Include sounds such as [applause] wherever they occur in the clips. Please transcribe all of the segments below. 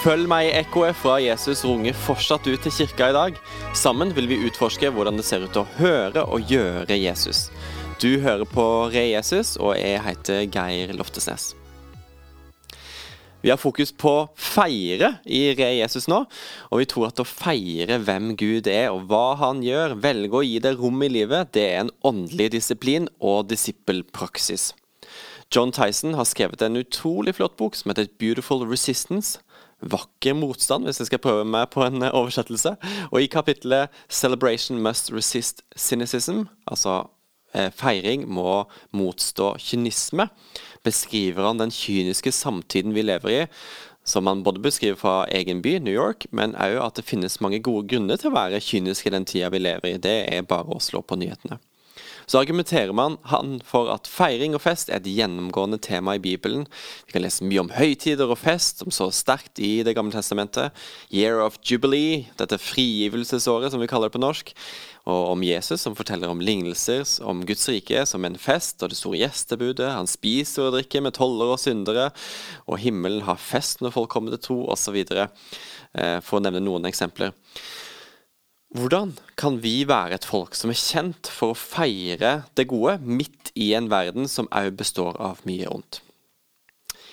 Følg meg i ekkoet fra Jesus runger fortsatt ut til kirka i dag. Sammen vil vi utforske hvordan det ser ut å høre og gjøre Jesus. Du hører på Re Jesus, og jeg heter Geir Loftesnes. Vi har fokus på feire i Re Jesus nå, og vi tror at å feire hvem Gud er og hva han gjør, velge å gi det rom i livet, det er en åndelig disiplin og disippelpraksis. John Tyson har skrevet en utrolig flott bok som heter Beautiful Resistance vakker motstand, hvis jeg skal prøve meg på en oversettelse. Og i kapittelet 'Celebration must resist cynicism', altså eh, feiring må motstå kynisme, beskriver han den kyniske samtiden vi lever i, som han både beskriver fra egen by, New York, men òg at det finnes mange gode grunner til å være kynisk i den tida vi lever i. Det er bare å slå på nyhetene så argumenterer man han for at feiring og fest er et gjennomgående tema i Bibelen. Vi kan lese mye om høytider og fest, som så sterkt i Det gamle testamentet. Year of Jubilee, dette frigivelsesåret som vi kaller det på norsk. Og om Jesus, som forteller om lignelser om Guds rike som en fest og det store gjestebudet. Han spiser og drikker med tollere og syndere, og himmelen har fest når folk kommer til tro, osv. Eh, for å nevne noen eksempler. Hvordan kan vi være et folk som er kjent for å feire det gode midt i en verden som òg består av mye ondt?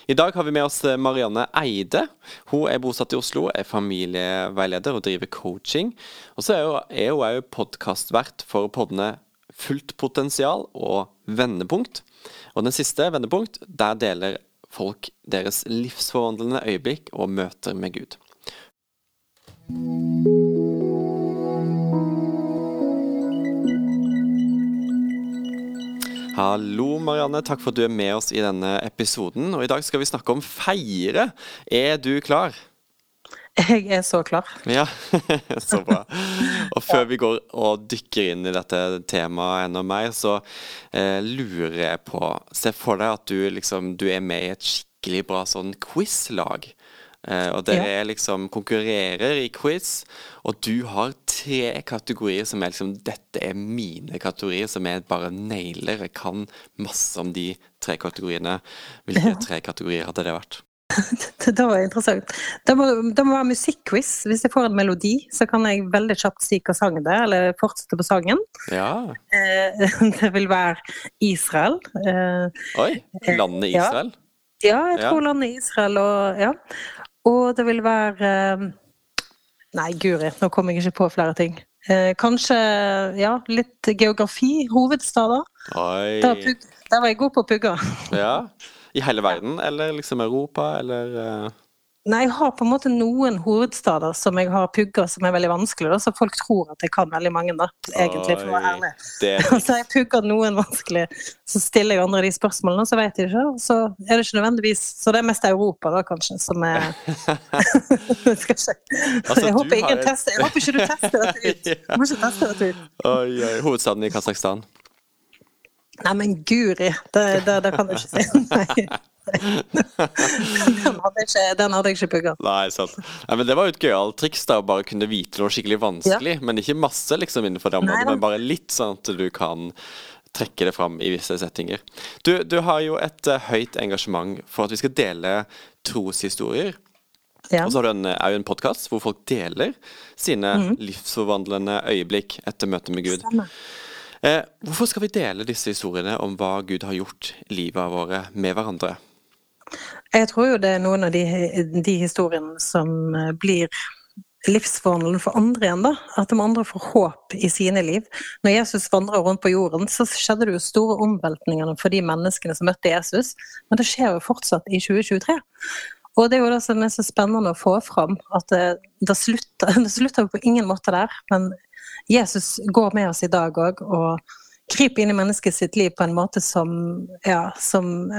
I dag har vi med oss Marianne Eide. Hun er bosatt i Oslo, er familieveileder og driver coaching. Og så er hun òg podkastvert for podene Fullt potensial og Vendepunkt. Og den siste, Vendepunkt, der deler folk deres livsforvandlende øyeblikk og møter med Gud. Hallo, Marianne. Takk for at du er med oss i denne episoden. Og I dag skal vi snakke om feire. Er du klar? Jeg er så klar. Ja, [laughs] så bra. Og før vi går og dykker inn i dette temaet enda mer, så eh, lurer jeg på Se for deg at du, liksom, du er med i et skikkelig bra sånn quiz-lag. Eh, og dere ja. liksom konkurrerer i quiz, og du har tre kategorier som er liksom Dette er mine kategorier, som jeg bare nailer. Jeg kan masse om de tre kategoriene. Hvilke tre kategorier hadde det vært? [laughs] det var interessant. Det må, det må være musikkquiz. Hvis jeg får en melodi, så kan jeg veldig kjapt si hva sangen det er, eller fortsette på sangen. Ja. Eh, [laughs] det vil være Israel. Eh, Oi! Landet Israel? Ja, ja jeg tror ja. landet Israel og Ja. Og det vil være eh, Nei, guri, nå kommer jeg ikke på flere ting. Eh, kanskje ja, litt geografi. Hovedstader. Oi. Der, der var jeg god på å pugge. Ja. I hele verden, eller liksom Europa, eller uh... Nei, jeg har på en måte noen hovedstader som jeg har pugga som er veldig vanskelig, da, så folk tror at jeg kan veldig mange, da, egentlig, for å være ærlig. [laughs] så jeg pugger noen vanskelig, så stiller jeg andre de spørsmålene, så vet de ikke. Så er det ikke nødvendigvis Så det er mest Europa, da, kanskje, som er [laughs] [laughs] Skal ikke altså, jeg, håper ingen et... tester, jeg håper ikke du tester dette ut. Du må ikke teste dette ut. Oi, oi. Hovedstaden i Kasakhstan? Nei, men guri, det, det, det kan du ikke si. Nei den, hadde ikke, den hadde jeg ikke pugga. Nei, sant. Nei, men det var jo et gøyalt triks, da, å bare kunne vite noe skikkelig vanskelig. Ja. Men ikke masse liksom innenfor det området, men bare litt, sånn at du kan trekke det fram i visse settinger. Du, du har jo et uh, høyt engasjement for at vi skal dele troshistorier. Ja. Og så har du en, en podkast hvor folk deler sine mm. livsforvandlende øyeblikk etter møtet med Gud. Eh, hvorfor skal vi dele disse historiene om hva Gud har gjort i livet våre med hverandre? Jeg tror jo det er noen av de, de historiene som eh, blir livsforvandlende for andre igjen, da. At de andre får håp i sine liv. Når Jesus vandra rundt på jorden, så skjedde det jo store omveltninger for de menneskene som møtte Jesus, men det skjer jo fortsatt i 2023. Og det er jo det som er så spennende å få fram, at det, slutter, [laughs] det slutter på ingen måte der. Men Jesus går med oss i dag òg, og griper inn i mennesket sitt liv på en måte som, ja, som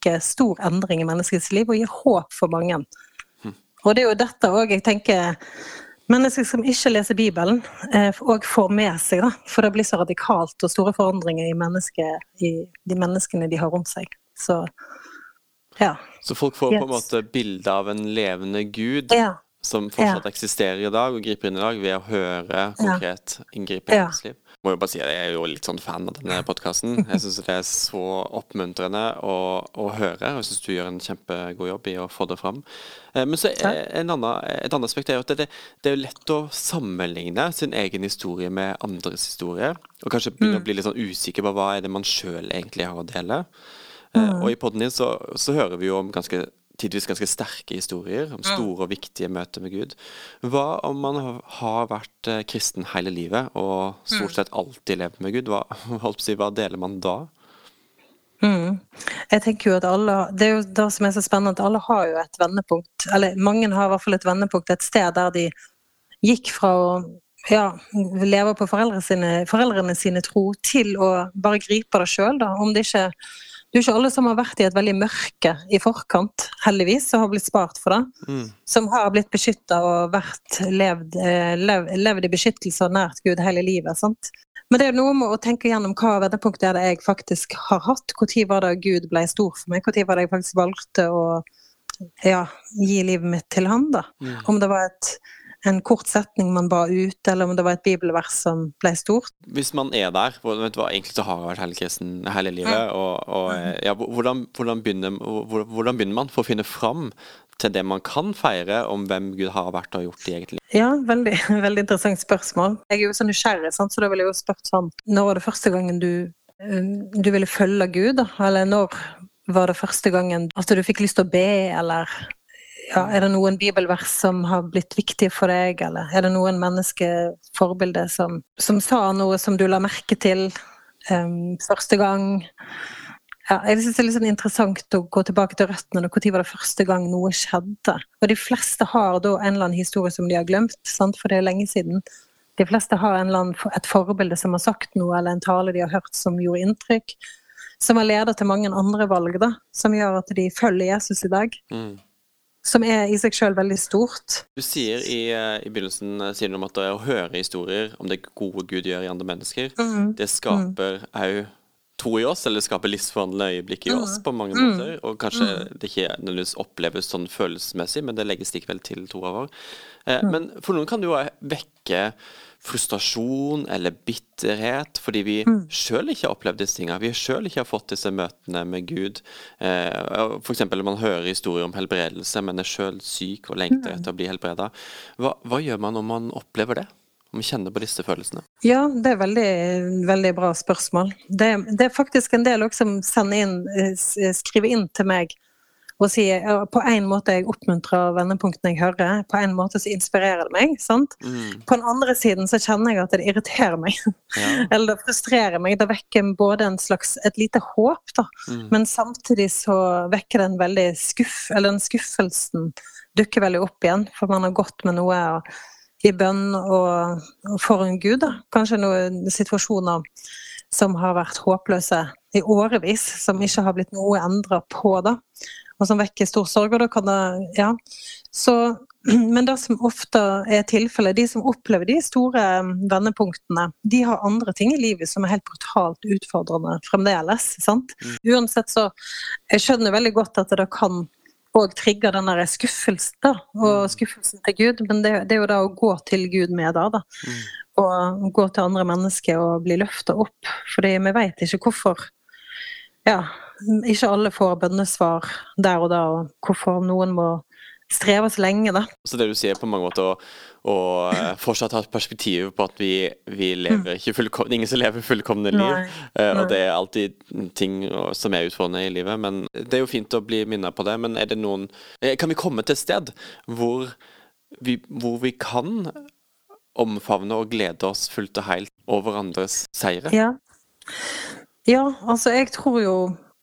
vekker stor endring i menneskets liv, og gir håp for mange. Og det er jo dette òg jeg tenker mennesker som ikke leser Bibelen, òg eh, får med seg. da, For det blir så radikalt og store forandringer i, i de menneskene de har rundt seg. Så ja. Så folk får yes. på en måte bilde av en levende gud, ja. som fortsatt ja. eksisterer i dag og griper inn i dag ved å høre konkret inngripe i ja. liv. Må jo bare si at Jeg er jo litt sånn fan av denne podkasten. Jeg syns det er så oppmuntrende å, å høre. Jeg syns du gjør en kjempegod jobb i å få det fram. Eh, men så en annen, et annet aspekt er jo at det, det, er lett å sammenligne sin egen historie med andres historie. Og kanskje begynne mm. å bli litt sånn usikker på hva er det man sjøl egentlig har å dele. Eh, mm. Og i poden din så, så hører vi jo om ganske tidvis ganske sterke historier om store og viktige møter med Gud. Hva om man har vært eh, kristen hele livet og stort mm. sett alltid levd med Gud? Hva, [laughs] hva deler man da? Mm. Jeg tenker jo at alle, Det er jo det som er så spennende, at alle har jo et vendepunkt. Eller mange har i hvert fall et vendepunkt, et sted der de gikk fra å ja, leve på foreldrene sine, foreldrene sine tro til å bare gripe det sjøl, Om det ikke det er jo ikke alle som har vært i et veldig mørke i forkant, heldigvis, og har blitt spart for det. Mm. Som har blitt beskytta og vært levd, eh, lev, levd, i beskyttelse og nært Gud hele livet. sant? Men det er noe med å tenke gjennom hva vendepunktet er det jeg faktisk har hatt. Når var det Gud ble stor for meg? Når var det jeg faktisk valgte å ja, gi livet mitt til han? da? Mm. Om det var et en kort setning man ba ut, eller om det var et bibelvers som ble stort. Hvis man er der, vet du hva, egentlig så har jeg vært helgekristen hele livet, og, og mm. ja, hvordan, hvordan, begynner, hvordan, begynner, man for å finne fram til det man kan feire om hvem Gud har vært og gjort i eget liv? Ja, veldig, [laughs] veldig interessant spørsmål. Jeg er jo så nysgjerrig, sant? så da ville jeg jo spurt sånn Når var det første gangen du, eh, du ville følge Gud, da? Eller når var det første gangen at du fikk lyst til å be, eller ja, er det noen bibelvers som har blitt viktige for deg, eller er det noen menneskeforbilder som, som sa noe som du la merke til um, første gang? Ja, jeg synes Det er litt sånn interessant å gå tilbake til røttene. Når var det første gang noe skjedde? Og De fleste har da en eller annen historie som de har glemt, sant? for det er lenge siden. De fleste har annen, et forbilde som har sagt noe, eller en tale de har hørt som gjorde inntrykk. Som har ledet til mange andre valg, da, som gjør at de følger Jesus i dag. Mm som er i seg sjøl veldig stort. Du sier i, eh, i begynnelsen eh, sier om at det å høre historier om det gode Gud gjør i andre mennesker, mm. det skaper òg mm. tro i oss, eller det skaper livsforvandlende øyeblikk i oss mm. på mange måter. Og kanskje mm. det ikke nødvendigvis oppleves sånn følelsesmessig, men det legges likevel til troa vår. Eh, mm. men for noen kan det jo vekke frustrasjon eller bitterhet fordi vi mm. sjøl ikke har opplevd disse tingene. Vi sjøl ikke har fått disse møtene med Gud. Eh, F.eks. man hører historier om helbredelse, men er sjøl syk og lengter mm. etter å bli helbreda. Hva, hva, gjør man når man opplever det? Om vi kjenner på disse følelsene? Ja, det er veldig, veldig bra spørsmål. Det, det er faktisk en del også som sender inn, eh, skriver inn til meg og si på en måte jeg oppmuntrer vendepunktene jeg hører, på en måte så inspirerer det meg. sant? Mm. På den andre siden så kjenner jeg at det irriterer meg. [laughs] Ja. Eller det frustrerer meg. Det vekker både en slags, et lite håp, da, mm. men samtidig så vekker det en veldig skuff, eller den skuffelsen dukker veldig opp igjen, for man har gått med noe i bønn og, og for en gud. da. Kanskje noen situasjoner som har vært håpløse i årevis, som ikke har blitt noe endra på. da og som vekker stor sorg. og da kan det, ja. Så, [clears throat] men det som ofte er tilfellet, de som opplever de store um, vendepunktene, de har andre ting i livet som er helt brutalt utfordrende fremdeles. sant? Mm. Uansett så Jeg skjønner veldig godt at det kan og trigger den der skuffelsen da, og mm. skuffelsen til Gud, men det, det, er jo da å gå til Gud med det. da. Mm. Og gå til andre mennesker og bli løfta opp. Fordi vi veit ikke hvorfor ja, ikke alle får bønnesvar der og da, og hvorfor noen må streve så lenge, da. Så det du sier på mange måter å, å eh, fortsatt ha et perspektiv på at vi, vi lever ikke fullkomne Ingen som lever fullkomne liv. Nei, nei. Og det er alltid ting som er utfordrende i livet. Men det er jo fint å bli minnet på det. Men er det noen eh, Kan vi komme til et sted hvor vi, hvor vi kan omfavne og glede oss fullt og helt over andres seire? Ja. Ja, altså jeg tror jo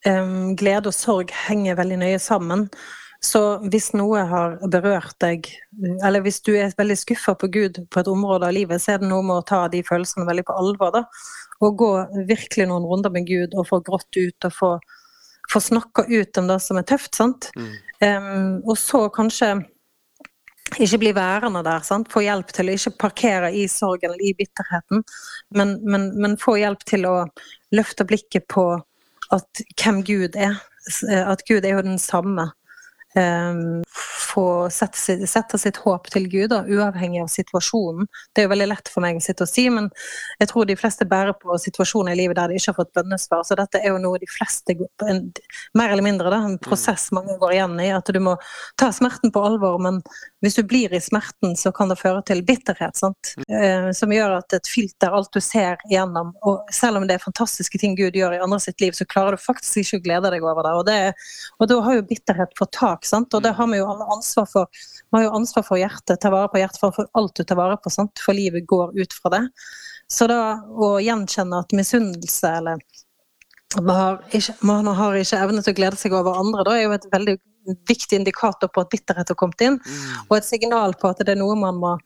um, glede og sorg henger veldig nøye sammen. Så hvis noe har berørt deg, eller hvis du er veldig skuffa på Gud på et område av livet, så er det noe med å ta de følelsene veldig på alvor. da. Og gå virkelig noen runder med Gud og få grått ut og få, få snakka ut om det som er tøft. sant? Mm. Um, og så kanskje ikke bli værende der. Sant? Få hjelp til å ikke parkere i sorgen eller i bitterheten, men, men, men få hjelp til å løfte blikket på at hvem Gud er. At Gud er jo den samme. Um, få sette, sitt- sette sitt håp til Gud, da, uavhengig av situasjonen. Det er jo veldig lett for meg å sitte og si, men jeg tror de fleste bærer på situasjoner i livet der de ikke har fått bønnesvar. Så dette er jo noe de fleste, en, mer eller mindre, da, en prosess mange går igjen i. At du må ta smerten på alvor, men hvis du blir i smerten, så kan det føre til bitterhet. Sant? Eh, som gjør at et filter, alt du ser igjennom, og selv om det er fantastiske ting Gud gjør i andre sitt liv, så klarer du faktisk ikke å glede deg over det. Og, det, og da har jo bitterhet fått tak, sant? og det har vi jo alle ansvar for. Vi har jo ansvar for hjertet, ta vare på hjertet for, for alt du tar vare på, sant? for livet går ut fra det. Så da å gjenkjenne at misunnelse eller man har, ikke, man har ikke evne til å glede seg over andre, da er jo et veldig viktig indikator på at bitterhet har kommet inn, og et signal på at det er noe man må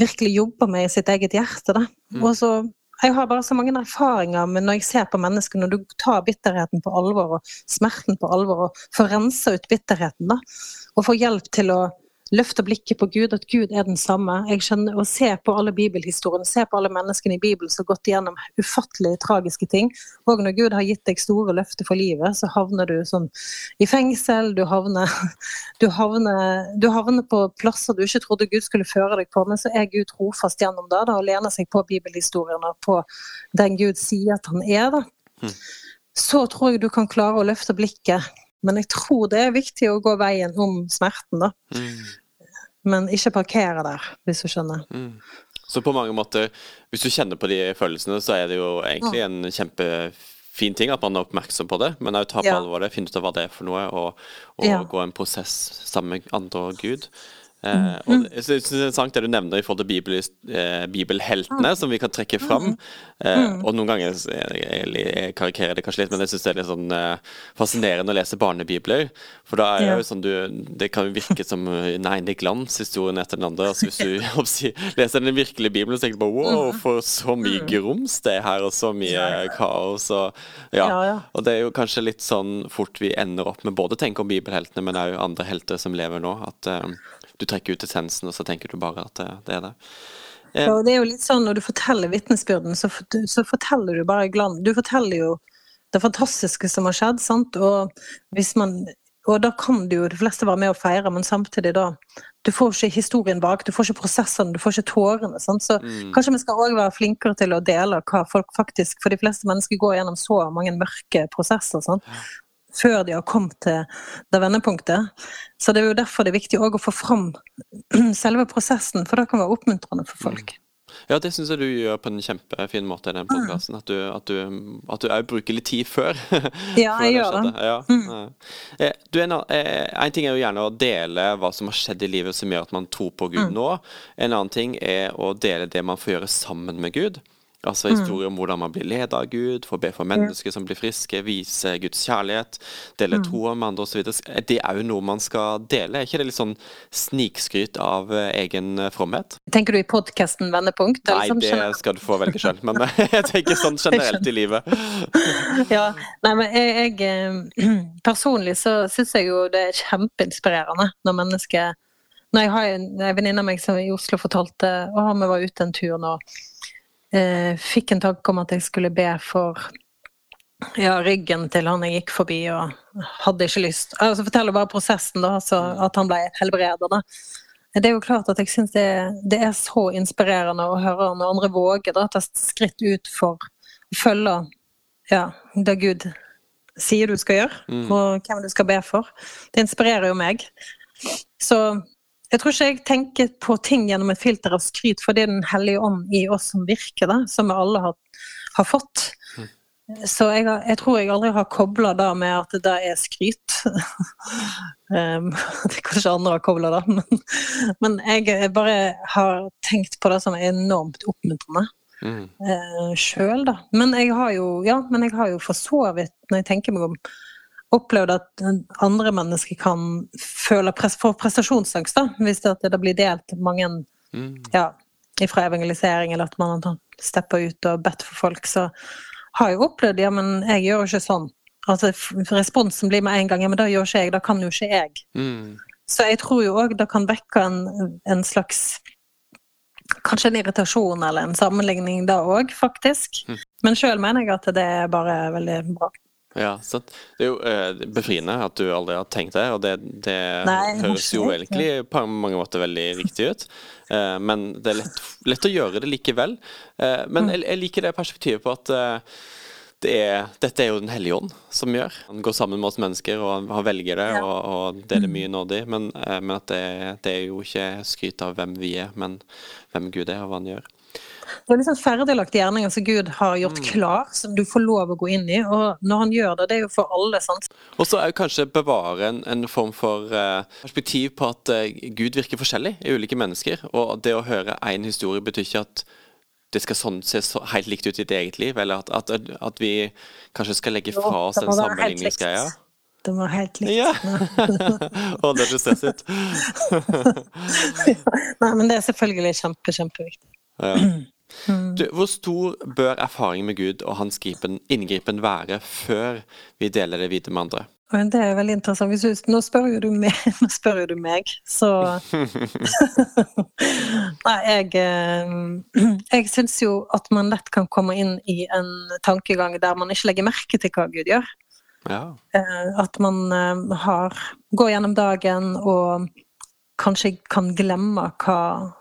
virkelig jobbe med i sitt eget hjerte. Da. Og så, jeg har bare så mange erfaringer men når jeg ser på mennesker, når du tar bitterheten på alvor og smerten på alvor, og får rensa ut bitterheten, da, og får hjelp til å løfte blikket på Gud, at Gud er den samme. Jeg skjønner, Å se på alle bibelhistoriene, se på alle menneskene i Bibelen som har gått igjennom ufattelig tragiske ting. Og når Gud har gitt deg store løfter for livet, så havner du sånn i fengsel, du havner, [laughs] du havner, du havner på plasser du ikke trodde Gud skulle føre deg på, men så er Gud trofast gjennom det, da, og lener seg på bibelhistoriene, på den Gud sier at han er. da. Så tror jeg du kan klare å løfte blikket. Men jeg tror det er viktig å gå veien om smerten, da. Mm. Men ikke parkere der, hvis du skjønner. Mm. Så på mange måter, hvis du kjenner på de følelsene, så er det jo egentlig en kjempefin ting at man er oppmerksom på det, men òg ta på Ja. alvor det, finne ut av hva det er for noe, og, og Ja. gå en prosess sammen med andre og Gud. Eh, og jeg synes det er interessant det du nevner i forhold til bibel, eh, bibelheltene, som vi kan trekke fram. Eh, og noen ganger jeg, jeg, jeg karikerer det kanskje litt, men jeg syns det er litt sånn fascinerende å lese barnebibler. For da er det jo sånn du Det kan jo virke som nei, en er glans, historien etter den andre. Altså Hvis du [laughs] leser den virkelige bibelen, så tenker du bare wow, for så mye grums det er her, og så mye kaos og ja. Og det er jo kanskje litt sånn fort vi ender opp med både å tenke om bibelheltene, men òg andre helter som lever nå. At du trekker ut essensen, og så tenker du bare at det, det er det. Eh. Og det er jo litt sånn når du forteller vitnesbyrden, så, så forteller du bare glans. Du forteller jo det fantastiske som har skjedd, sant. Og man og da kan du jo de fleste være med og feire, men samtidig da Du får ikke historien bak, du får ikke prosessene, du får ikke tårene. Sant? Så Mm. kanskje vi skal òg være flinkere til å dele hva folk faktisk For de fleste mennesker går gjennom så mange mørke prosesser. Sant? Før de har kommet til det vendepunktet. Så det er jo derfor det er viktig å få fram [clears throat] selve prosessen, for det kan være oppmuntrende for folk. Ja, det syns jeg du gjør på en kjempefin måte i den podkasten. At du òg bruker litt tid før. [laughs] Ja, jeg gjør det. Ja. ja. Eh, Du, en, eh, en ting er jo gjerne å dele hva som har skjedd i livet som gjør at man tror på Gud nå. En annen ting er å dele det man får gjøre sammen med Gud. Altså historier om hvordan man blir ledet av Gud, får be for mennesker som blir friske, vise Guds kjærlighet, dele troa med andre osv. Det er jo noe man skal dele. Er ikke det litt sånn snikskryt av eh, egen eh, fromhet? Tenker du i podkasten Vendepunkt? Nei, liksom, det skal du få velge sjøl. Men [laughs] eh, jeg tenker sånn generelt i livet. [laughs] Ja, nei, men jeg, jeg eh, [clears throat] Personlig så syns jeg jo det er kjempeinspirerende når mennesker Når jeg har en, en venninne av meg som i Oslo fortalte Å, vi var ute en tur nå. Eh, fikk en tanke om at jeg skulle be for ja, ryggen til han jeg gikk forbi, og hadde ikke lyst. Altså forteller bare prosessen, da, altså at han ble helbredende. Det er jo klart at jeg syns det, det er så inspirerende å høre når andre våger da, ta skritt ut for å følge ja, det Gud sier du skal gjøre, og hvem du skal be for. Det inspirerer jo meg. Så jeg tror ikke jeg tenker på ting gjennom et filter av skryt, for det er Den hellige ånd i oss som virker, da, som vi alle har, har fått. Så jeg, jeg tror jeg aldri har kobla det med at det er skryt. um, [laughs] det er kanskje andre har kobla det, [laughs] men, men jeg bare har tenkt på det som enormt oppmuntrende Mm. uh, sjøl, da. Men jeg har jo, ja, men jeg har jo for så vidt, når jeg tenker meg om, opplevd at andre mennesker kan føle press, få prestasjonsangst, da, hvis det, det blir delt mange Mm. ja, fra evangelisering, eller at man steppa ut og bedt for folk, så har jeg opplevd ja, men jeg gjør jo ikke sånn. Altså, responsen blir med en gang ja, men da gjør ikke jeg, da kan jo ikke jeg. Mm. Så jeg tror jo òg det kan vekke en, en slags Kanskje en irritasjon eller en sammenligning da òg, faktisk. Men sjøl mener jeg at det er bare veldig bra. Ja, sant. Det er jo eh, befriende at du aldri har tenkt det, og det, det Nei, høres jo egentlig på mange måter veldig riktig ut. Eh, men det er lett, lett å gjøre det likevel. Eh, men Mm. jeg, jeg liker det perspektivet på at eh, det er, dette er jo Den hellige ånd som gjør. Han går sammen med oss mennesker, og han, velger det, Ja. Mm. og, og det er det mye nådig. Men, eh, men at det, det er jo ikke skryt av hvem vi er, men hvem Gud er, og hva han gjør. Det er liksom ferdiglagte gjerninger som Gud har gjort Mm. klar, som du får lov å gå inn i. Og når han gjør det, det er jo for alle, sant. Og så er jo kanskje bevare en, en form for uh, perspektiv på at uh, Gud virker forskjellig i ulike mennesker. Og det å høre én historie betyr ikke at det skal sånn se så helt likt ut i ditt eget liv, eller at, at, at vi kanskje skal legge fra oss den sammenligningsgreia. Det var helt likt. Ja. [laughs] og det er stresset. [laughs] [laughs] Nei, men det er selvfølgelig kjempe, kjempeviktig. Ja. [clears throat] Du, hvor stor bør erfaring med Gud og hans gripen, inngripen være før vi deler det videre med andre? Det er veldig interessant. Hvis nå, spør jo du meg, [laughs] nå spør du meg, så [laughs] Nei, jeg eh, Jeg syns jo at man lett kan komme inn i en tankegang der man ikke legger merke til hva Gud gjør. Ja. Eh, At man eh, har går gjennom dagen og kanskje kan glemme hva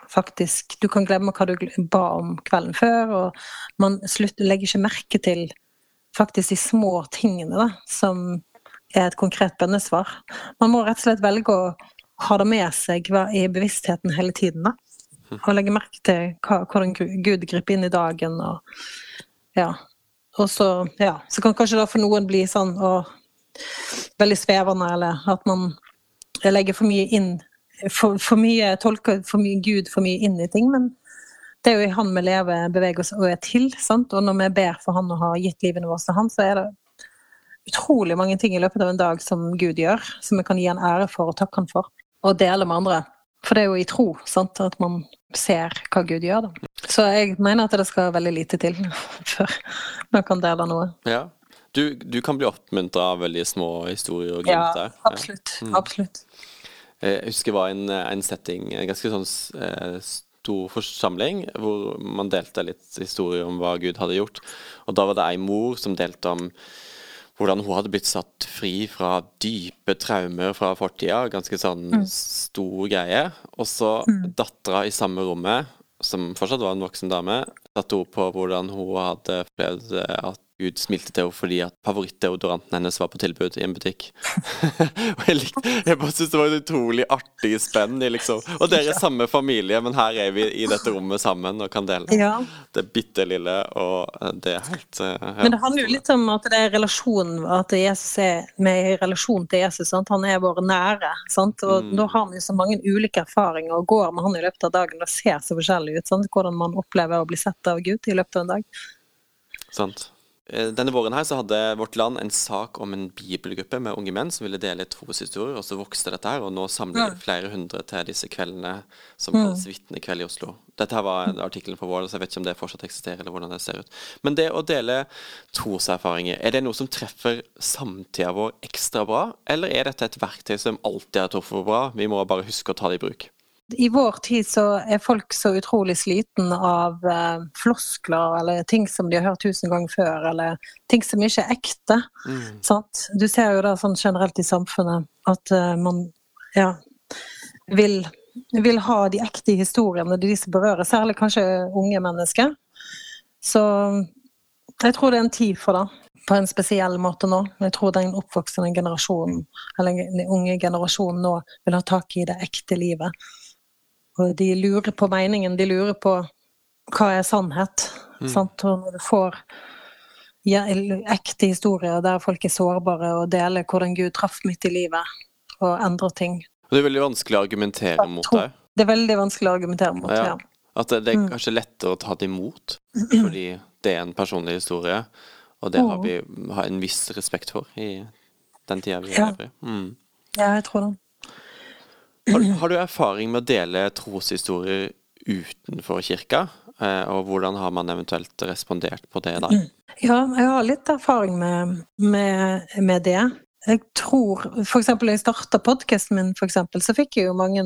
faktisk Du kan glemme hva du ba om kvelden før, og man slutter, legger ikke merke til faktisk de små tingene da, som er et konkret bønnesvar. Man må rett og slett velge å ha det med seg i bevisstheten hele tiden. da. Og legge merke til hva, hvordan Gud griper inn i dagen. og ja. Og så, ja, så kan kanskje det for noen bli sånn og veldig svevende, eller at man legger for mye inn for, for mye, tolker for mye Gud for mye inn i ting. Men det er jo i Han vi lever, beveger oss og er til. sant? Og når vi ber for Han og har gitt livene våre til Han, så er det utrolig mange ting i løpet av en dag som Gud gjør, som vi kan gi Han ære for og takke Han for, og dele med andre. For det er jo i tro sant, at man ser hva Gud gjør. da. Så jeg mener at det skal veldig lite til [laughs] før man kan dele noe. ja. Du, du kan bli oppmuntra av veldig små historier og glimt Ja, der. absolutt. Absolutt. Jeg husker det var en, en setting, en ganske sånn eh, stor forsamling, hvor man delte litt historier om hva Gud hadde gjort. Og da var det ei mor som delte om hvordan hun hadde blitt satt fri fra dype traumer fra fortida. Ganske sånn stor greie. Og så dattera i samme rommet, som fortsatt var en voksen dame, satte ord på hvordan hun hadde opplevd at Gud smilte til henne fordi at favorittdeodoranten hennes var på tilbud i en butikk. [laughs] og jeg, likte, jeg bare syntes det var et utrolig artig spenn. i Liksom. Og dere er samme familie, men her er vi i dette rommet sammen og kan dele Ja. det bitte lille, og eh, det er helt eh, ja. Men det handler jo litt om at det er relasjonen, at Jesus er med i relasjon til Jesus. Sant? Han er vår nære. Sant? Og Mm. da har vi så mange ulike erfaringer og går med han i løpet av dagen og ser så forskjellig ut. Sant? Hvordan man opplever å bli sett av Gud i løpet av en dag. Sant. Eh, Denne våren her så hadde Vårt Land en sak om en bibelgruppe med unge menn som ville dele troshistorier, og så vokste dette her, og nå samler de flere hundre til disse kveldene som kalles Vitnekveld i Oslo. Dette her var en artikkelen på Vår, så jeg vet ikke om det fortsatt eksisterer, eller hvordan det ser ut. Men det å dele troserfaringer, er det noe som treffer samtida vår ekstra bra, eller er dette et verktøy som alltid har truffet bra, vi må bare huske å ta det i bruk? I vår tid så er folk så utrolig sliten av eh, floskler eller ting som de har hørt tusen ganger før, eller ting som ikke er ekte. Sant? Du ser jo det sånn generelt i samfunnet at eh, man ja, vil, vil ha de ekte historiene, de som berører, særlig kanskje unge mennesker. Så jeg tror det er en tid for det, på en spesiell måte nå. Jeg tror den oppvoksende generasjonen, eller den unge generasjonen nå, vil ha tak i det ekte livet. Og de lurer på meningen, de lurer på hva er sannhet. Sant? Og når du får ja, ekte historier der folk er sårbare og deler hvordan Gud traff midt i livet og endrer ting. Det er veldig vanskelig å argumentere mot det. Det er veldig vanskelig å argumentere mot. Ja. Ja. At det, det er kanskje lettere å ta det imot, [clears throat] fordi det er en personlig historie, og det har vi har en viss respekt for i den tida vi Ja. lever i. Mm. ja, jeg tror det. Har, har du erfaring med å dele troshistorier utenfor kirka, eh, og hvordan har man eventuelt respondert på det da? Ja, jeg har litt erfaring med, med, med det. Jeg tror, eksempel da jeg starta podkasten min, for eksempel, så fikk jeg jo mange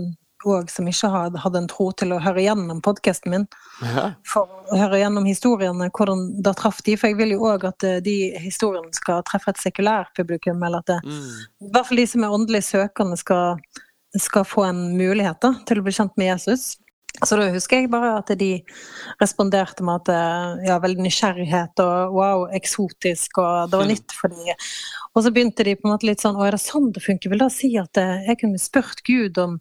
òg som ikke hadde, en tro, til å høre gjennom podkasten min. Ja. For å høre gjennom historiene, hvordan det traff de. For jeg vil jo òg at eh, de historiene skal treffe et sekulært publikum, eller at det, Mm. i hvert fall de som er åndelig søkende, skal, skal få en mulighet da, til å bli kjent med Jesus. Så da husker jeg bare at de responderte med at eh, ja, veldig nysgjerrighet og wow, eksotisk, og det var nytt for dem. Og så begynte de på en måte litt sånn Å, er det sånn det funker? Vil da si at eh, jeg kunne spurt Gud om,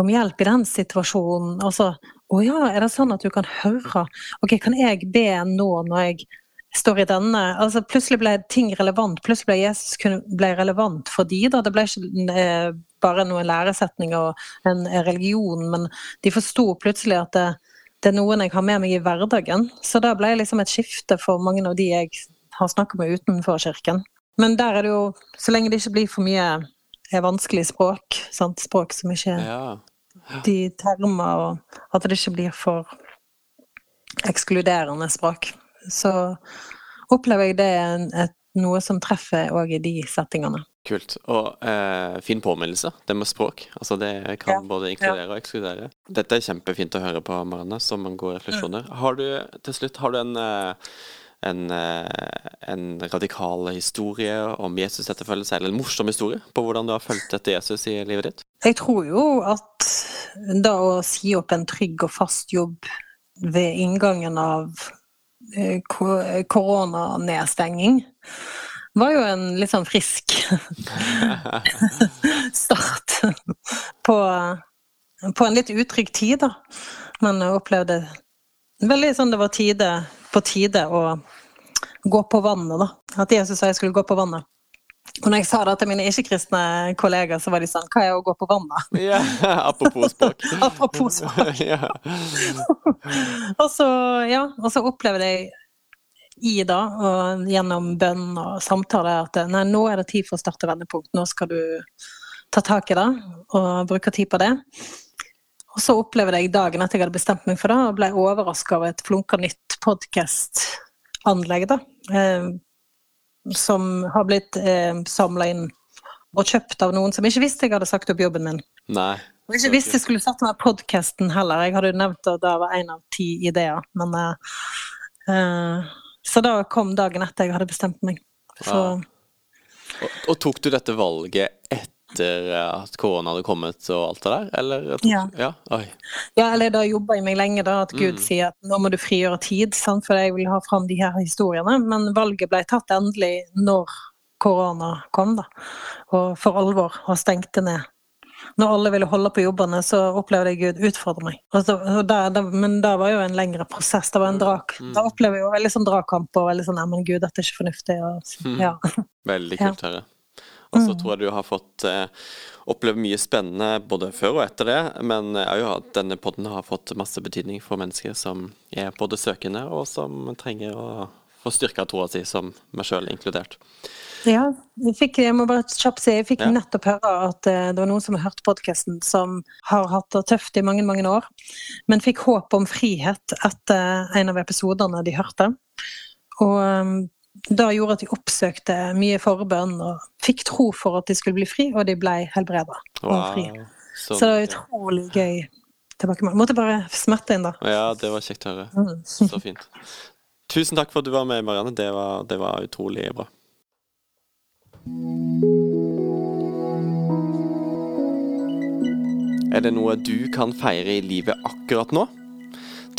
om hjelp i den situasjonen? Og så å ja, er det sånn at du kan høre? Ok, kan jeg be nå når jeg står i denne altså Plutselig ble ting relevant. Plutselig ble Jesus ble relevant for de da. Det ble ikke eh, bare noen læresetninger og en religion, men de forsto plutselig at det, det er noen jeg har med meg i hverdagen. Så da ble liksom et skifte for mange av de jeg har snakket med utenfor kirken. Men der er det jo, så lenge det ikke blir for mye er vanskelig språk, sant? språk som ikke ja. de termer, og at det ikke blir for ekskluderende språk, så opplever jeg det en, et, noe som treffer òg i de settingene. Kult. Og eh, fin påminnelse, det med språk. Altså Det kan Ja, både inkludere og ekskludere. Dette er kjempefint å høre på, Marianne, som en god refleksjoner. Har du til slutt har du en, eh, en, eh, en radikal historie om Jesus etterfølgelse, eller en morsom historie på hvordan du har fulgt etter Jesus i livet ditt? Jeg tror jo at da å si opp en trygg og fast jobb ved inngangen av eh, koronanedstenging var jo en litt sånn frisk [laughs] start på, på en litt utrygg tid, da. Men jeg opplevde veldig sånn det var tide, på tide å gå på vannet, da. At Jesus sa jeg skulle gå på vannet. Og når jeg sa det til mine ikke-kristne kollegaer, så var de sånn Hva er å gå på vannet? [laughs] ja, apropos språk. [laughs] Apropos språk. ja. Og så, ja, og så opplevde jeg i da, og gjennom bønn og samtale, at nei, nå er det tid for å starte vendepunkt. Nå skal du ta tak i det, og bruke tid på det. Og så opplevde jeg dagen etter jeg hadde bestemt meg for det, og ble overraska over et flunka nytt podkastanlegg, da. Eh, som har blitt eh, samla inn og kjøpt av noen som ikke visste jeg hadde sagt opp jobben min. Nei. Og ikke visste jeg skulle starte med podkasten heller. Jeg hadde jo nevnt at det var én av ti ideer. Men eh, eh, Så da kom dagen etter jeg hadde bestemt meg. Så Ja. Og, og tok du dette valget etter at korona hadde kommet og alt det der, eller? Tok, Ja. ja. Ja, eller da jobba jeg meg lenge, da, at Gud Mm. sier at nå må du frigjøre tid, sant? for jeg vil ha fram de her historiene. Men valget ble tatt endelig når korona kom, da. Og for alvor, og stengte ned. Når alle ville holde på jobbene, så opplevde jeg Gud utfordre meg. Og så, og der, der, men det var jo en lengre prosess. Det var en drak. Mm. Da opplever jeg jo veldig sånn dragkamp og veldig sånn Nei, men Gud, dette er ikke fornuftig. Og, Mm. [laughs] ja. Veldig kult Herre. Og så Mm. tror jeg du har fått eh, opplevd mye spennende både før og etter det, men har jo at denne podden har fått masse betydning for mennesker som er både søkende, og som trenger å få styrka troa si, som meg sjøl inkludert. Ja, jeg, fikk, jeg må bare kjapt si, jeg fikk Ja. nettopp høre at eh, det var noen som har hørt podkasten som har hatt det tøft i mange, mange år, men fikk håp om frihet etter en av episodene de hørte. Og um, det gjorde at de oppsøkte mye forbønn og fikk tro for at de skulle bli fri, og de ble helbreda og fri. Så, Så det var utrolig gøy tilbakemelding. Måtte bare smette inn, da. Ja, det var kjekt å høre. Mm. Så fint. Tusen takk for at du var med, Marianne. Det var, det var utrolig bra. Er det noe du kan feire i livet akkurat nå?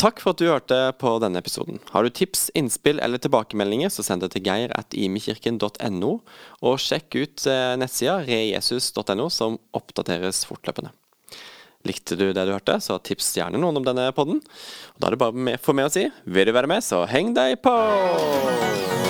Takk for at du hørte på denne episoden. Har du tips, innspill eller tilbakemeldinger, så send det til geir.imekirken.no, og sjekk ut eh, nettsida rejesus.no, som oppdateres fortløpende. Likte du det du hørte, så tips gjerne noen om denne podden. Og da er det bare for meg å si vil du være med, så heng deg på!